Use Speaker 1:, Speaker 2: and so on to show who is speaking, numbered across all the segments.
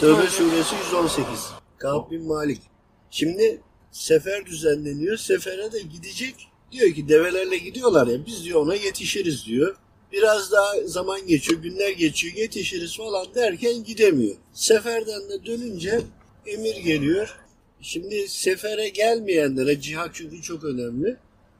Speaker 1: Tövbe suresi 118. Kâb bin Malik. Şimdi sefer düzenleniyor. Sefere de gidecek. Diyor ki develerle gidiyorlar ya biz diyor ona yetişiriz diyor. Biraz daha zaman geçiyor, günler geçiyor, yetişiriz falan derken gidemiyor. Seferden de dönünce emir geliyor. Şimdi sefere gelmeyenlere cihat çünkü çok önemli.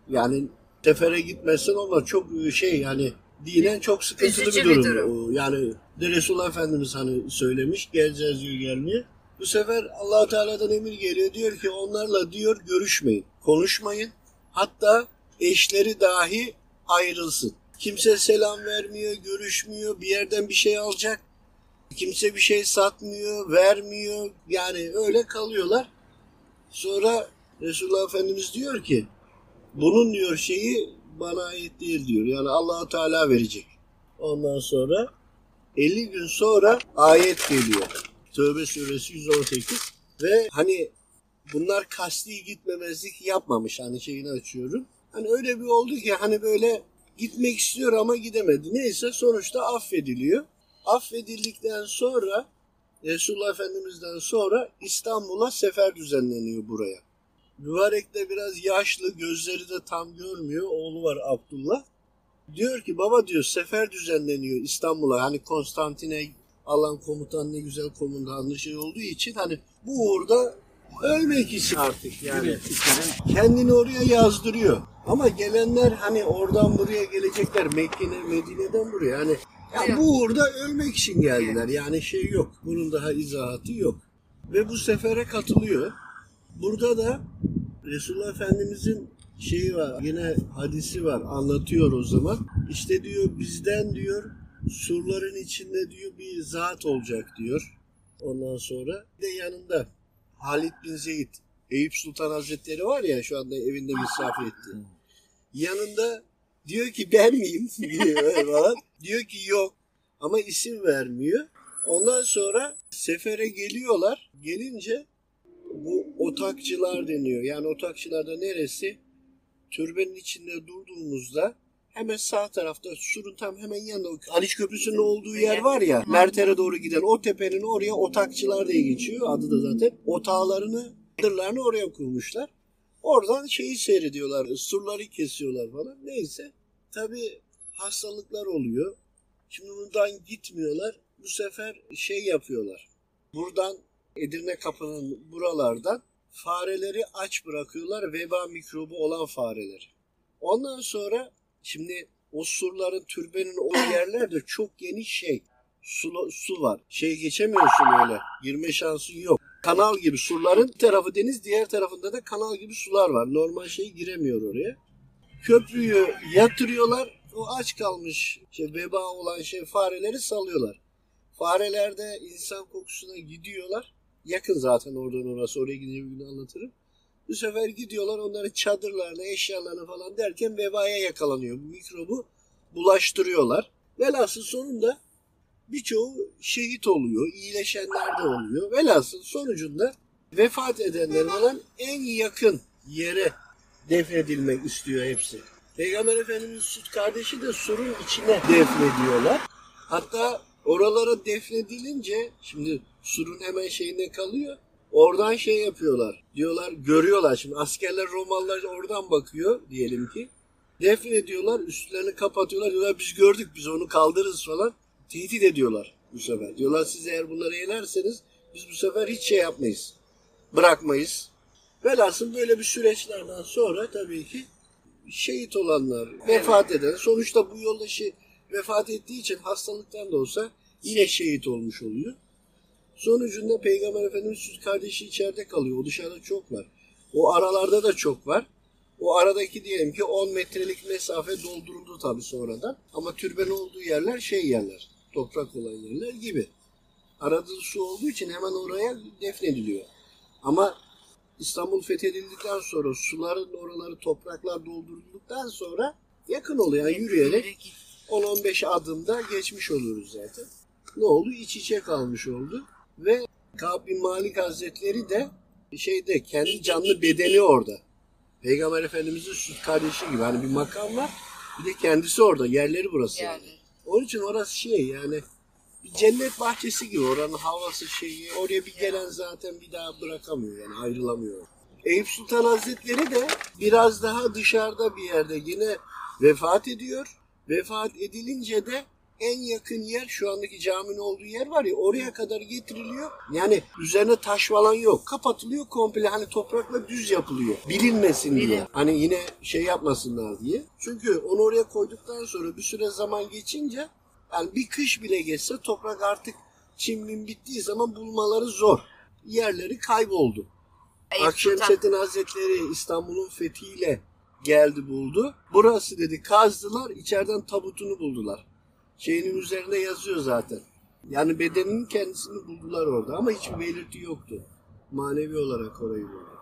Speaker 1: Yani sefere gitmezsen olmaz. Çok şey yani dinen çok sıkıntılı
Speaker 2: Üzücü
Speaker 1: bir
Speaker 2: bir
Speaker 1: durum.
Speaker 2: durum.
Speaker 1: O Yani de Resulullah Efendimiz hani söylemiş geleceğiz diyor gelmiyor. Bu sefer allah Teala'dan emir geliyor. Diyor ki onlarla diyor görüşmeyin, konuşmayın. Hatta eşleri dahi ayrılsın. Kimse selam vermiyor, görüşmüyor, bir yerden bir şey alacak. Kimse bir şey satmıyor, vermiyor. Yani öyle kalıyorlar. Sonra Resulullah Efendimiz diyor ki bunun diyor şeyi bana ait değil diyor. Yani allah Teala verecek. Ondan sonra 50 gün sonra ayet geliyor. Tövbe suresi 118 ve hani bunlar kasti gitmemezlik yapmamış hani şeyini açıyorum. Hani öyle bir oldu ki hani böyle gitmek istiyor ama gidemedi. Neyse sonuçta affediliyor. Affedildikten sonra Resulullah Efendimiz'den sonra İstanbul'a sefer düzenleniyor buraya. Mübarek de biraz yaşlı, gözleri de tam görmüyor. Oğlu var Abdullah. Diyor ki baba diyor sefer düzenleniyor İstanbul'a. Hani Konstantine alan komutan ne güzel komutanlı şey olduğu için hani bu uğurda ölmek için artık yani. Kendini oraya yazdırıyor. Ama gelenler hani oradan buraya gelecekler. Mekke'ne, Medine'den buraya. Hani ya bu uğurda ölmek için geldiler. Yani şey yok. Bunun daha izahatı yok. Ve bu sefere katılıyor. Burada da Resulullah Efendimizin şeyi var. Yine hadisi var. Anlatıyor o zaman. İşte diyor bizden diyor surların içinde diyor bir zat olacak diyor. Ondan sonra bir de yanında Halid bin Zeyd Eyüp Sultan Hazretleri var ya şu anda evinde misafir etti. Yanında diyor ki ben miyim? diyor falan. Diyor ki yok ama isim vermiyor. Ondan sonra sefere geliyorlar. Gelince bu otakçılar deniyor. Yani otakçılar da neresi? Türbenin içinde durduğumuzda hemen sağ tarafta surun tam hemen yanında Haliç Köprüsü'nün olduğu yer var ya Merter'e doğru giden o tepenin oraya otakçılar diye geçiyor adı da zaten. Otağlarını, çadırlarını oraya kurmuşlar. Oradan şeyi seyrediyorlar, surları kesiyorlar falan. Neyse tabi hastalıklar oluyor. Şimdi buradan gitmiyorlar. Bu sefer şey yapıyorlar. Buradan Edirne kapının buralardan fareleri aç bırakıyorlar. Veba mikrobu olan fareler. Ondan sonra şimdi o surların türbenin o yerlerde çok geniş şey. Su, su var. Şey geçemiyorsun öyle. Girme şansın yok. Kanal gibi surların tarafı deniz diğer tarafında da kanal gibi sular var. Normal şey giremiyor oraya. Köprüyü yatırıyorlar. O aç kalmış şey, veba olan şey fareleri salıyorlar. Fareler de insan kokusuna gidiyorlar. Yakın zaten oradan orası. Oraya gidince bir gün anlatırım. Bu sefer gidiyorlar onların çadırlarını, eşyalarını falan derken vebaya yakalanıyor. Bu mikrobu bulaştırıyorlar. Velhasıl sonunda birçoğu şehit oluyor, iyileşenler de oluyor. Velhasıl sonucunda vefat edenler falan en yakın yere defnedilmek istiyor hepsi. Peygamber Efendimiz süt kardeşi de surun içine defnediyorlar. Hatta oralara defnedilince şimdi surun hemen şeyinde kalıyor. Oradan şey yapıyorlar. Diyorlar görüyorlar şimdi askerler Romalılar oradan bakıyor diyelim ki. Defnediyorlar üstlerini kapatıyorlar. Diyorlar biz gördük biz onu kaldırırız falan. Tehdit ediyorlar bu sefer. Diyorlar siz eğer bunları yenerseniz biz bu sefer hiç şey yapmayız. Bırakmayız. Velhasıl böyle bir süreçlerden sonra tabii ki şehit olanlar, vefat eden, sonuçta bu yoldaşı vefat ettiği için hastalıktan da olsa yine şehit olmuş oluyor. Sonucunda Peygamber Efendimiz süt kardeşi içeride kalıyor. O dışarıda çok var. O aralarda da çok var. O aradaki diyelim ki 10 metrelik mesafe dolduruldu tabii sonradan. Ama türben olduğu yerler şey yerler. Toprak olan yerler gibi. Arada su olduğu için hemen oraya defnediliyor. Ama İstanbul fethedildikten sonra suların oraları topraklar doldurulduktan sonra yakın oluyor. Yani yürüyerek 10-15 adımda geçmiş oluyoruz zaten. Ne oldu? İç içe kalmış oldu. Ve Kâb bin Malik Hazretleri de şeyde kendi canlı bedeni orada. Peygamber Efendimiz'in süt kardeşi gibi. Hani bir makam var. Bir de kendisi orada. Yerleri burası.
Speaker 2: Yani.
Speaker 1: Onun için orası şey yani bir cennet bahçesi gibi oranın havası şeyi. Oraya bir gelen zaten bir daha bırakamıyor yani ayrılamıyor. Eyüp Sultan Hazretleri de biraz daha dışarıda bir yerde yine vefat ediyor. Vefat edilince de en yakın yer şu andaki caminin olduğu yer var ya oraya kadar getiriliyor. Yani üzerine taş falan yok. Kapatılıyor komple hani toprakla düz yapılıyor. Bilinmesin diye. Hani yine şey yapmasınlar diye. Çünkü onu oraya koyduktan sonra bir süre zaman geçince yani bir kış bile geçse toprak artık çimlin bittiği zaman bulmaları zor. Yerleri kayboldu. Akşemseddin Hazretleri İstanbul'un fethiyle geldi buldu. Burası dedi kazdılar içeriden tabutunu buldular. Şeyinin üzerinde yazıyor zaten. Yani bedeninin kendisini buldular orada ama hiçbir belirti yoktu. Manevi olarak orayı buldu.